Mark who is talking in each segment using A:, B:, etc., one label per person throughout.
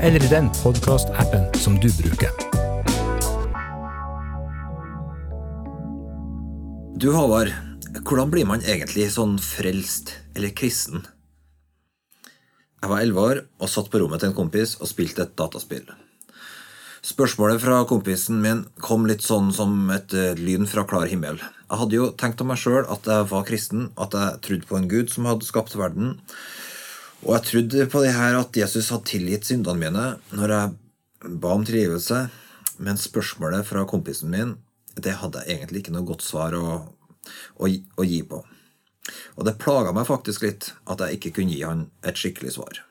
A: eller i den podkastappen som du bruker.
B: Du Håvard, hvordan blir man egentlig sånn frelst eller kristen? Jeg var elleve år og satt på rommet til en kompis og spilte et dataspill. Spørsmålet fra kompisen min kom litt sånn som et eh, lyn fra klar himmel. Jeg hadde jo tenkt om meg sjøl at jeg var kristen, at jeg trodde på en gud som hadde skapt verden. Og jeg trodde på det her at Jesus hadde tilgitt syndene mine når jeg ba om tilgivelse. Men spørsmålet fra kompisen min, det hadde jeg egentlig ikke noe godt svar å, å, å gi på. Og det plaga meg faktisk litt at jeg ikke kunne gi han et skikkelig svar.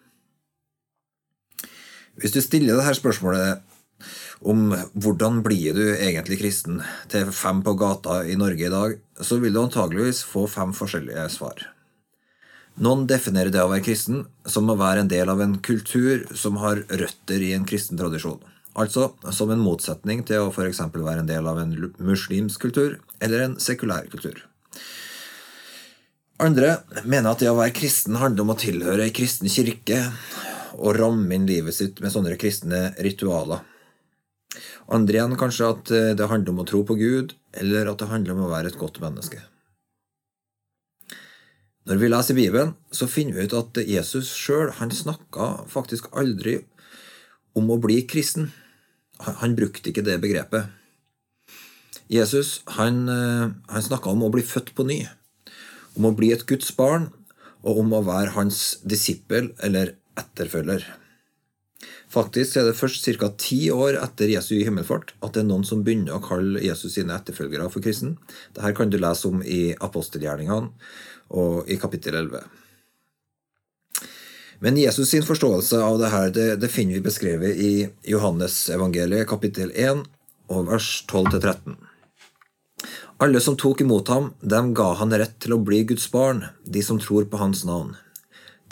B: Hvis du stiller dette spørsmålet om hvordan blir du egentlig kristen til fem på gata i Norge i dag, så vil du antageligvis få fem forskjellige svar. Noen definerer det å være kristen som å være en del av en kultur som har røtter i en kristen tradisjon. Altså som en motsetning til å f.eks. være en del av en muslimsk kultur eller en sekulær kultur. Andre mener at det å være kristen handler om å tilhøre ei kristen kirke og ramme inn livet sitt med sånne kristne ritualer. Andre igjen kanskje at det handler om å tro på Gud, eller at det handler om å være et godt menneske. Når vi leser Bibelen, så finner vi ut at Jesus sjøl snakka faktisk aldri om å bli kristen. Han brukte ikke det begrepet. Jesus han, eh, han snakka om å bli født på ny, om å bli et Guds barn, og om å være hans disippel eller etterfølger. Faktisk er det først ca. ti år etter Jesu himmelfart at det er noen som begynner å kalle Jesus sine etterfølgere for kristen. Dette kan du lese om i apostelgjerningene og i kapittel 11. Men Jesus sin forståelse av dette det, det finner vi beskrevet i Johannes evangeliet kapittel 1 og vers 12-13. Alle som tok imot ham, dem ga han rett til å bli Guds barn, de som tror på hans navn.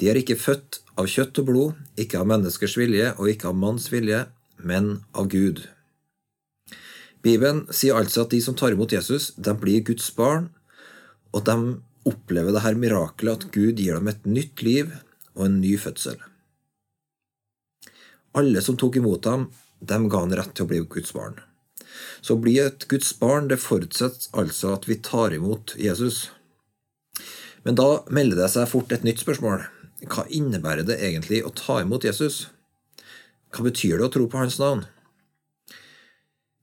B: De er ikke født av kjøtt og blod, ikke av menneskers vilje og ikke av manns vilje, men av Gud. Bibelen sier altså at de som tar imot Jesus, de blir Guds barn, og de opplever det her mirakelet at Gud gir dem et nytt liv og en ny fødsel. Alle som tok imot ham, dem ga han rett til å bli Guds barn. Så å bli et Guds barn det forutsetter altså at vi tar imot Jesus. Men da melder det seg fort et nytt spørsmål. Hva innebærer det egentlig å ta imot Jesus? Hva betyr det å tro på hans navn?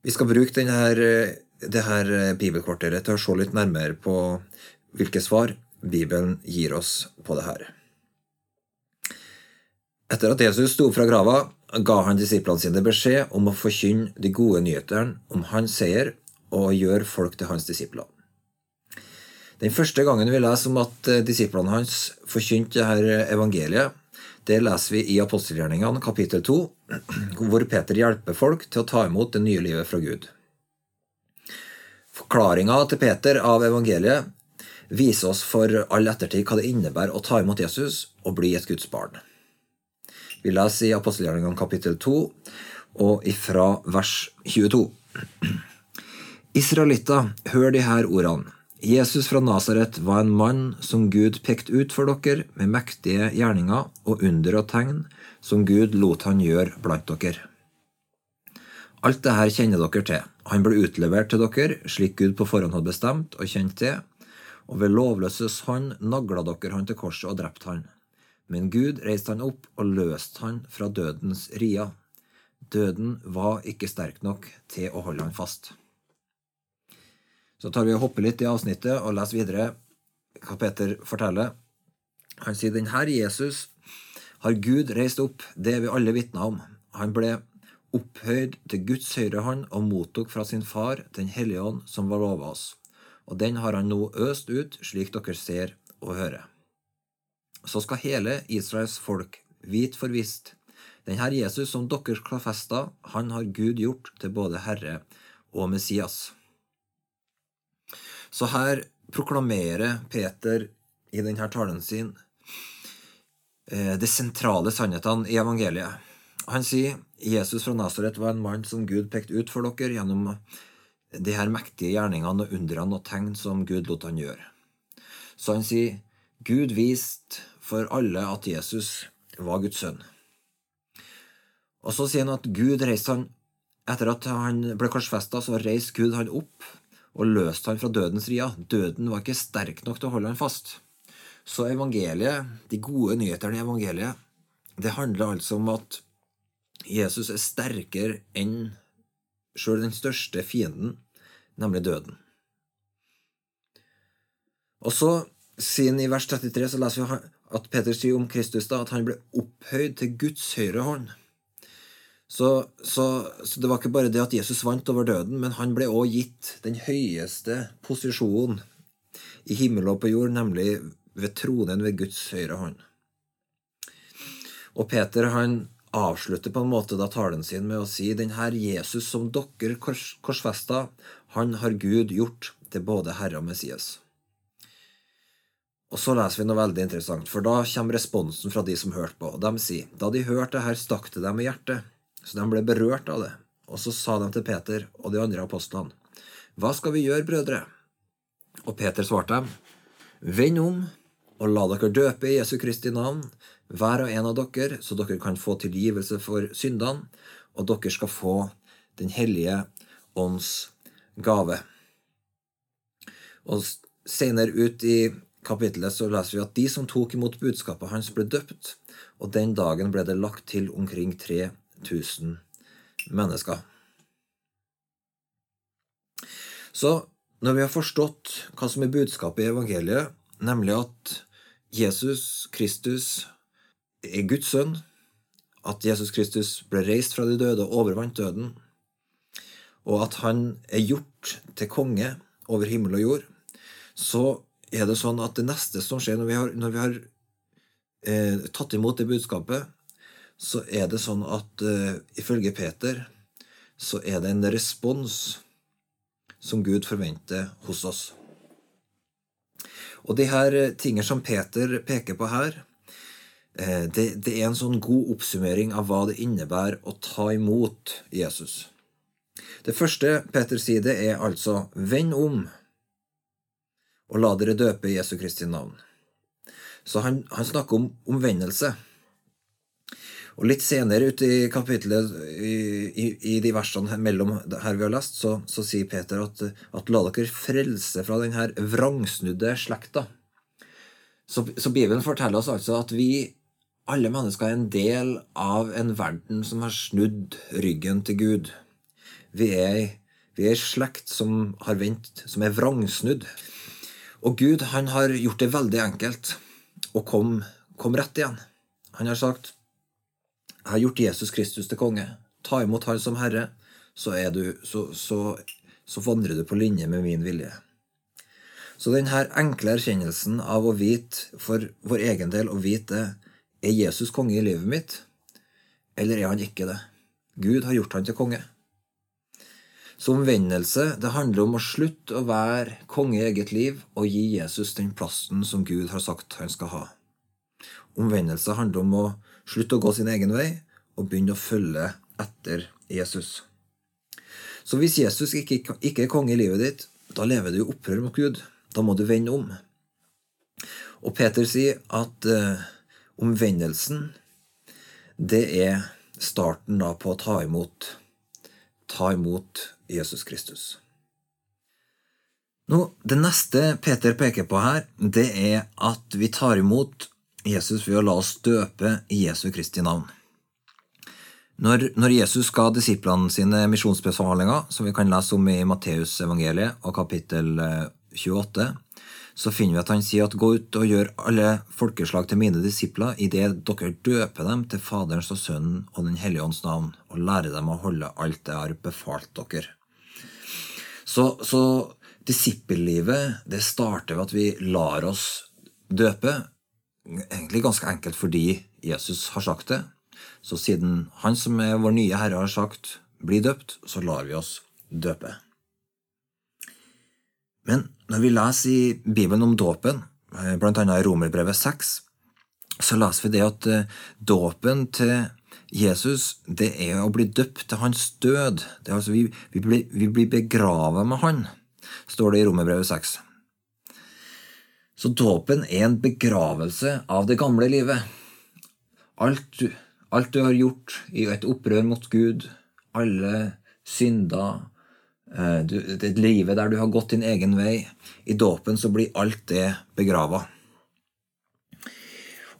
B: Vi skal bruke denne, det her bibelkvarteret til å se litt nærmere på hvilke svar Bibelen gir oss på det her. Etter at Jesus sto fra grava, ga han disiplene sine beskjed om å forkynne de gode nyhetene om hans seier og gjøre folk til hans disipler. Den første gangen vi leser om at eh, disiplene hans forkynte dette evangeliet, det leser vi i apostelgjerningene kapittel 2, hvor Peter hjelper folk til å ta imot det nye livet fra Gud. Forklaringa til Peter av evangeliet viser oss for all ettertid hva det innebærer å ta imot Jesus og bli et Guds barn. Vi leser i apostelgjerningene kapittel 2 og ifra vers 22. Israelitter, hør de her ordene. Jesus fra Nasaret var en mann som Gud pekte ut for dere med mektige gjerninger og under og tegn som Gud lot han gjøre blant dere. Alt dette kjenner dere til. Han ble utlevert til dere slik Gud på forhånd hadde bestemt og kjent til, og ved lovløses hånd nagla dere han til korset og drepte han. Men Gud reiste han opp og løste han fra dødens ria. Døden var ikke sterk nok til å holde han fast. Så tar vi og hopper litt i avsnittet og leser videre hva Peter forteller. Han sier den her Jesus har Gud reist opp, det er vi alle vitner om. Han ble opphøyd til Guds høyre hånd og mottok fra sin far Den hellige ånd som var lova oss. Og den har han nå øst ut, slik dere ser og hører. Så skal hele Israels folk vite for visst her Jesus som dere kladfesta, han har Gud gjort til både Herre og Messias. Så her proklamerer Peter i denne talen sin det de sentrale sannhetene i evangeliet. Han sier Jesus fra Nasaret var en mann som Gud pekte ut for dere gjennom de her mektige gjerningene og undrene og tegn som Gud lot han gjøre. Så han sier Gud viste for alle at Jesus var Guds sønn. Og så sier han at Gud reiste han etter at han ble korsfesta, så reiste Gud han opp og løste han fra dødens ria. Døden var ikke sterk nok til å holde han fast. Så evangeliet, de gode nyhetene i evangeliet, det handler altså om at Jesus er sterkere enn sjøl den største fienden, nemlig døden. Og så, siden i vers 33, så leser vi at Peter sier om Kristus da, at han ble opphøyd til Guds høyre hånd. Så, så, så, det var ikke bare det at Jesus vant over døden, men han ble òg gitt den høyeste posisjonen i himmel og på jord, nemlig ved tronen ved Guds høyre hånd. Og Peter han avslutter på en måte da talen sin med å si den her Jesus som dere kors, korsfesta, han har Gud gjort til både Herre og Messias. Og så leser vi noe veldig interessant, for da kommer responsen fra de som hørte på. De sier, da de hørte det her, stakk det dem i hjertet så de ble berørt av det. Og så sa de til Peter og de andre apostlene, Hva skal vi gjøre, brødre? Og Peter svarte dem, Vend om og la dere døpe i Jesu Kristi navn, hver og en av dere, så dere kan få tilgivelse for syndene, og dere skal få Den hellige ånds gave. Og senere ut i kapittelet så leser vi at de som tok imot budskapet hans, ble døpt, og den dagen ble det lagt til omkring 3000 000 mennesker. Så når vi har forstått hva som er budskapet i evangeliet, nemlig at Jesus Kristus er Guds sønn, at Jesus Kristus ble reist fra de døde og overvant døden, og at han er gjort til konge over himmel og jord, så er det sånn at det neste som skjer når vi har, når vi har eh, tatt imot det budskapet, så er det sånn at uh, ifølge Peter så er det en respons som Gud forventer hos oss. Og de her eh, tingene som Peter peker på her, uh, det, det, er en sånn god oppsummering av hva det innebærer å ta imot Jesus. Det første Peter sier, det er altså 'vend om' og la dere døpe Jesu Kristi navn. Så han, han snakker om omvendelse. Og Litt senere ute i kapitlet, i, i, i, de versene mellom her vi har lest, så, så sier Peter at, at, la dere frelse fra denne vrangsnudde slekta. Så, så, Bibelen forteller oss altså at vi, alle mennesker, er en del av en verden som har snudd ryggen til Gud. Vi er, vi er slekt som har vendt, som er vrangsnudd. Og Gud han har gjort det veldig enkelt å komme kom rett igjen. Han har sagt har gjort Jesus Kristus til konge. Ta imot Han som Herre, så, du, så, så, så vandrer du på linje med min vilje. Så denne enkle erkjennelsen av å vite for vår egen del å vite er Jesus konge i livet mitt, eller er han ikke det? Gud har gjort han til konge. Så omvendelse det handler om å slutte å være konge i eget liv og gi Jesus den plassen som Gud har sagt han skal ha. Omvendelse handler om å slutte å gå sin egen vei og begynne å følge etter Jesus. Så hvis Jesus ikke, ikke er konge i livet ditt, da lever du i opprør mot Gud. Da må du vende om. Og Peter sier at eh, omvendelsen, det er starten da på å ta imot ta imot Jesus Kristus. Nå, Det neste Peter peker på her, det er at vi tar imot Jesus ved å la oss døpe i Jesu Kristi navn. Når, når Jesus ga disiplene sine misjonsbefalinger, som vi kan lese om i Matteusevangeliet og kapittel 28, eh, så finner vi at han sier at gå ut og gjør alle folkeslag til mine disipler idet dere døper dem til Faderens og Sønnen og Den hellige ånds navn, og lærer dem å holde alt det har befalt dere. Så, så disippellivet det starter ved at vi lar oss døpe egentlig ganske enkelt fordi Jesus har sagt det. Så siden Han som er vår nye Herre, har sagt 'bli døpt', så lar vi oss døpe. Men når vi leser i Bibelen om dåpen, bl.a. blant annet i Romerbrevet 6, så leser vi det at eh, dåpen til Jesus det er å bli døpt til hans død. Altså Vi, vi blir, vi blir begravet med han, står det i Romerbrevet 6. Så dåpen er en begravelse av det gamle livet. Alt, alt du har gjort i et opprør mot Gud, alle synder, du, det livet der du har gått din egen vei, i dåpen så blir alt det begrava.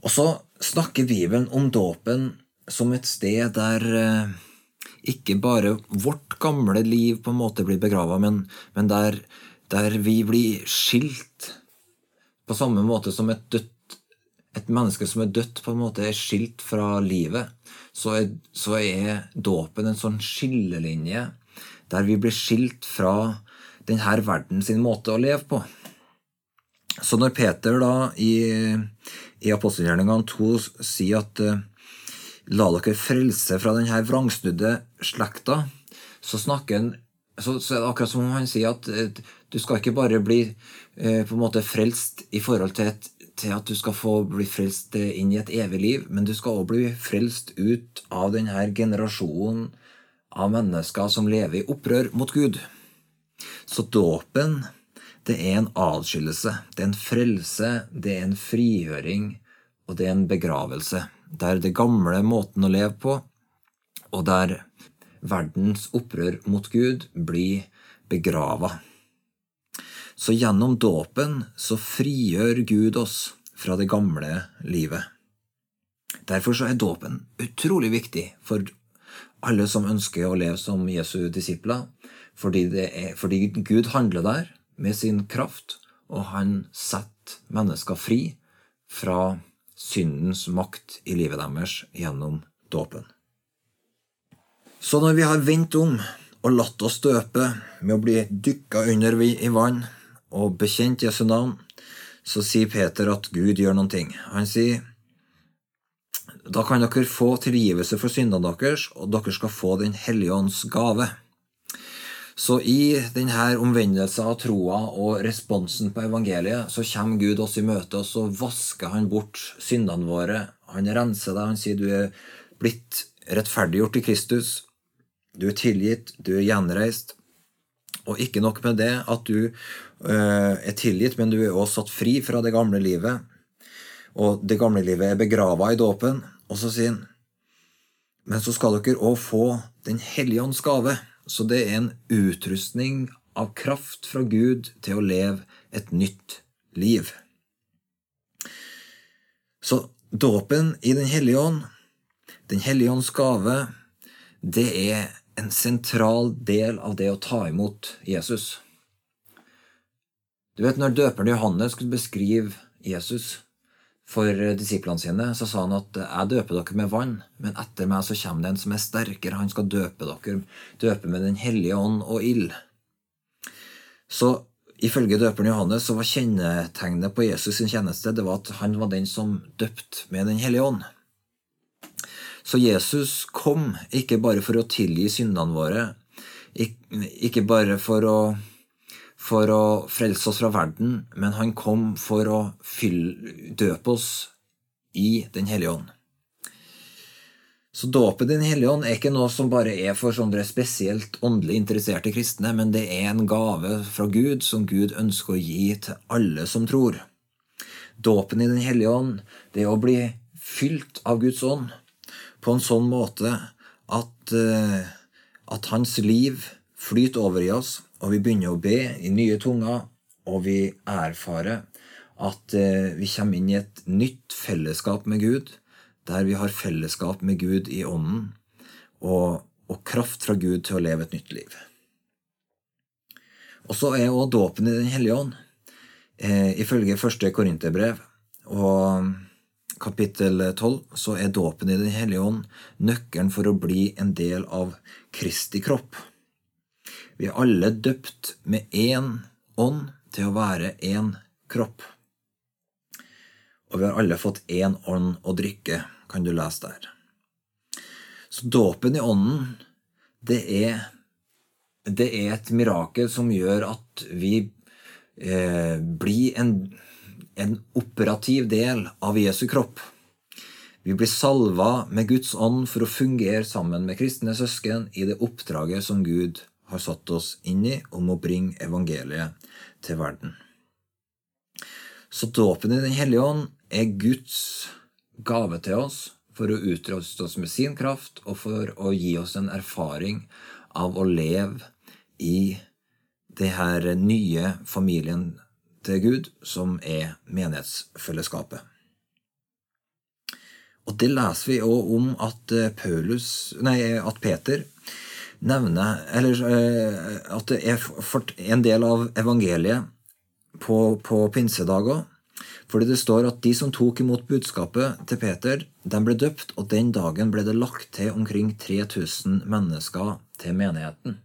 B: Og så snakker Bibelen om dåpen som et sted der eh, ikke bare vårt gamle liv på en måte blir begrava, men, men der, der, vi blir skilt på samme måte som et dødt et menneske som er dødt, på en måte er skilt fra livet, så er, så er dåpen en sånn skillelinje der vi blir skilt fra denne verden sin måte å leve på. Så når Peter da i, i apostelgjerningene 2 sier at uh, La dere frelse fra denne vrangsnudde slekta. Så snakker han så, så, er det akkurat som han sier at eh, du skal ikke bare bli eh, på en måte frelst i forhold til, et, til, at du skal få bli frelst eh, inn i et evig liv, men du skal også bli frelst ut av denne generasjonen av mennesker som lever i opprør mot Gud. Så dåpen, det er en adskillelse. Det er en frelse, det er en frigjøring, og det er en begravelse der det gamle måten å leve på, og der verdens opprør mot Gud blir begrava. Så gjennom dåpen så frigjør Gud oss fra det gamle livet. Derfor så er dåpen utrolig viktig for alle som ønsker å leve som Jesu disipler, fordi, er, fordi Gud handler der med sin kraft, og han setter mennesker fri fra syndens makt i livet deres gjennom dåpen. Så når vi har vendt om og latt oss døpe med å bli dykka under i vann og bekjent Jesu navn, så sier Peter at Gud gjør noen ting. Han sier da kan dere få tilgivelse for syndene deres, og dere skal få Den hellige ånds gave. Så i denne omvendelsen av troa og responsen på evangeliet, så kommer Gud oss i møte, og så vasker han bort syndene våre. Han renser deg. Han sier du er blitt rettferdiggjort i Kristus. Du er tilgitt, du er gjenreist. Og ikke nok med det at du uh, er tilgitt, men du er også satt fri fra det gamle livet. Og det gamle livet er begrava i dåpen. Og så sier han, men så skal dere òg få Den hellige ånds gave. Så det er en utrustning av kraft fra Gud til å leve et nytt liv. Så dåpen i Den hellige ånd, Den hellige ånds gave, det er en sentral del av det å ta imot Jesus. Du vet, Når døperen Johannes skulle beskrive Jesus, for disiplene sine, så sa han at jeg døper dere med vann, men etter meg så kommer det en som er sterkere. Han skal døpe dere, døpe med Den hellige ånd og ild. Så ifølge døperen Johannes så var kjennetegnet på Jesus sin tjeneste det var at han var den som døpte med Den hellige ånd. Så Jesus kom ikke bare for å tilgi syndene våre, ikke bare for å for å frelse oss fra verden, men han kom for å fylle, døpe oss i Den hellige ånd. Så dåpet i Den hellige ånd er ikke noe som bare er for sånne spesielt åndelig interesserte kristne, men det er en gave fra Gud som Gud ønsker å gi til alle som tror. Dåpen i Den hellige ånd, det er å bli fylt av Guds ånd på en sånn måte at, eh, at hans liv flyter over i oss, og vi begynner å be i nye tunger, og vi erfarer at eh, vi kommer inn i et nytt fellesskap med Gud, der vi har fellesskap med Gud i ånden, og, og kraft fra Gud til å leve et nytt liv. Og så er òg dåpen i Den hellige ånd, eh, ifølge første Korinterbrev og kapittel 12, så er dåpen i Den hellige ånd nøkkelen for å bli en del av Kristi kropp. Vi er alle døpt med én ånd til å være én kropp. Og vi har alle fått én ånd å drikke, kan du lese der. Så dåpen i ånden, det er, det er et mirakel som gjør at vi eh, blir en, en operativ del av Jesu kropp. Vi blir salva med Guds ånd for å fungere sammen med kristne søsken i det oppdraget som Gud har satt oss inn i om å bringe evangeliet til verden. Så dåpen i Den hellige ånd er Guds gave til oss for å utruste oss med sin kraft, og for å gi oss en erfaring av å leve i det her nye familien til Gud, som er menighetsfellesskapet. Og det leser vi òg om at, eh, Paulus, nei, at Peter nevner Eller eh, at det er en del av evangeliet på, på pinsedag òg fordi det står at de som tok imot budskapet til Peter, de ble døpt, og den dagen ble det lagt til omkring 3000 mennesker til menigheten.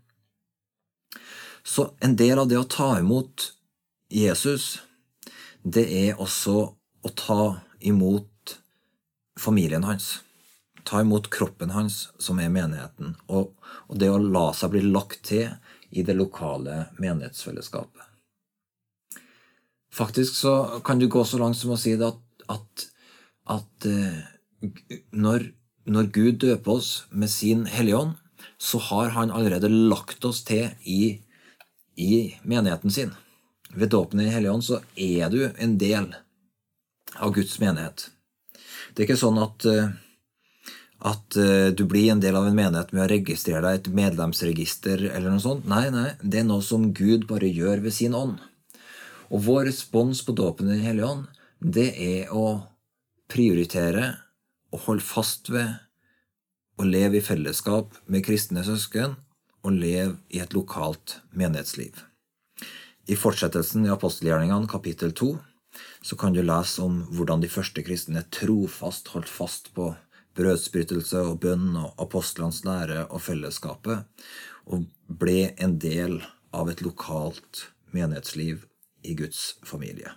B: Så en del av det å ta imot Jesus, det er også å ta imot familien hans. Ta imot kroppen hans, som er menigheten, og, og det å la seg bli lagt til i det lokale menighetsfellesskapet. Faktisk så kan du gå så langt som å si det at, at, at uh, når, når, Gud døper oss med sin Hellige Ånd, så har han allerede lagt oss til i, i menigheten sin. Ved dåpen i Den ånd så er du en del av Guds menighet. Det er ikke sånn at, uh, at uh, du blir en del av en menighet med å registrere deg i et medlemsregister eller noe sånt. Nei, nei, det er noe som Gud bare gjør ved sin ånd. Og vår respons på dåpen i Den ånd, det er å prioritere og holde fast ved å leve i fellesskap med kristne søsken og leve i et lokalt menighetsliv. I fortsettelsen i apostelgjerningene kapittel 2 så kan du lese om hvordan de første kristne trofast holdt fast på brødsbrytelse og bønn og apostlenes lære og fellesskapet, og ble en del av et lokalt menighetsliv i Guds familie.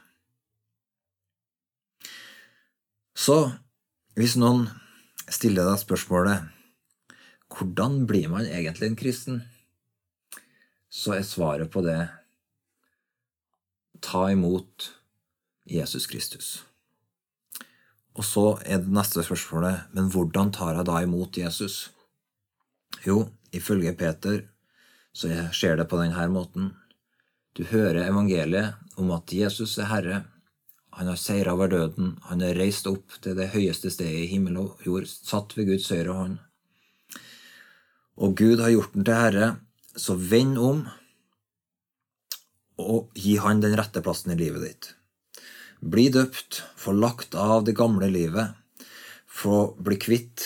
B: Så hvis noen stiller deg spørsmålet hvordan blir man egentlig en kristen, så er svaret på det ta imot Jesus Kristus. Og så er det neste spørsmålet men hvordan tar jeg da imot Jesus? Jo, ifølge Peter så skjer det på denne måten. Du hører evangeliet om at Jesus er Herre. Han har seira over døden. Han er reist opp til det høyeste stedet i himmel og jord, satt ved Guds høyre hånd. Og Gud har gjort den til Herre, så vend om og gi Han den rette plassen i livet ditt. Bli døpt, få lagt av det gamle livet, få bli kvitt,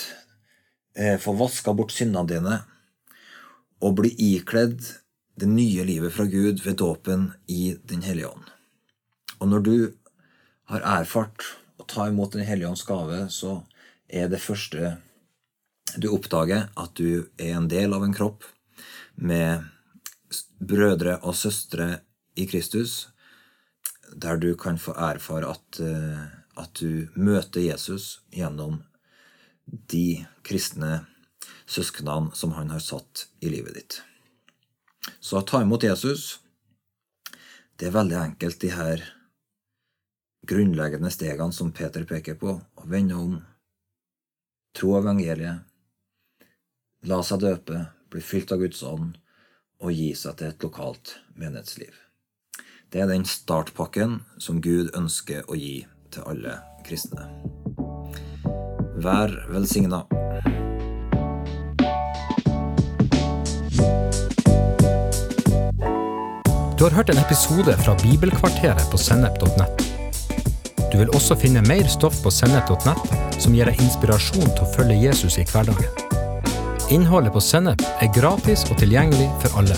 B: eh, få vaska bort syndene dine, og bli ikledd det nye livet fra Gud ved dåpen i Den hellige ånd. Og når du har erfart å ta imot Den hellige ånds gave, så er det første du oppdager, at du er en del av en kropp med brødre og søstre i Kristus, der du kan få erfare at, eh, at du møter Jesus gjennom de kristne søsknene som han har satt i livet ditt. Så å ta imot Jesus, det er veldig enkelt, de her grunnleggende stegene som Peter peker på. Å vende om, tro evangeliet, la seg døpe, bli fylt av Guds ånd og gi seg til et lokalt menighetsliv. Det er den startpakken som Gud ønsker å gi til alle kristne. Vær velsigna.
A: Du har hørt en episode fra Bibelkvarteret på sennep.nett. Du vil også finne mer stoff på sennep.nett som gir deg inspirasjon til å følge Jesus i hverdagen. Innholdet på Sennep er gratis og tilgjengelig for alle,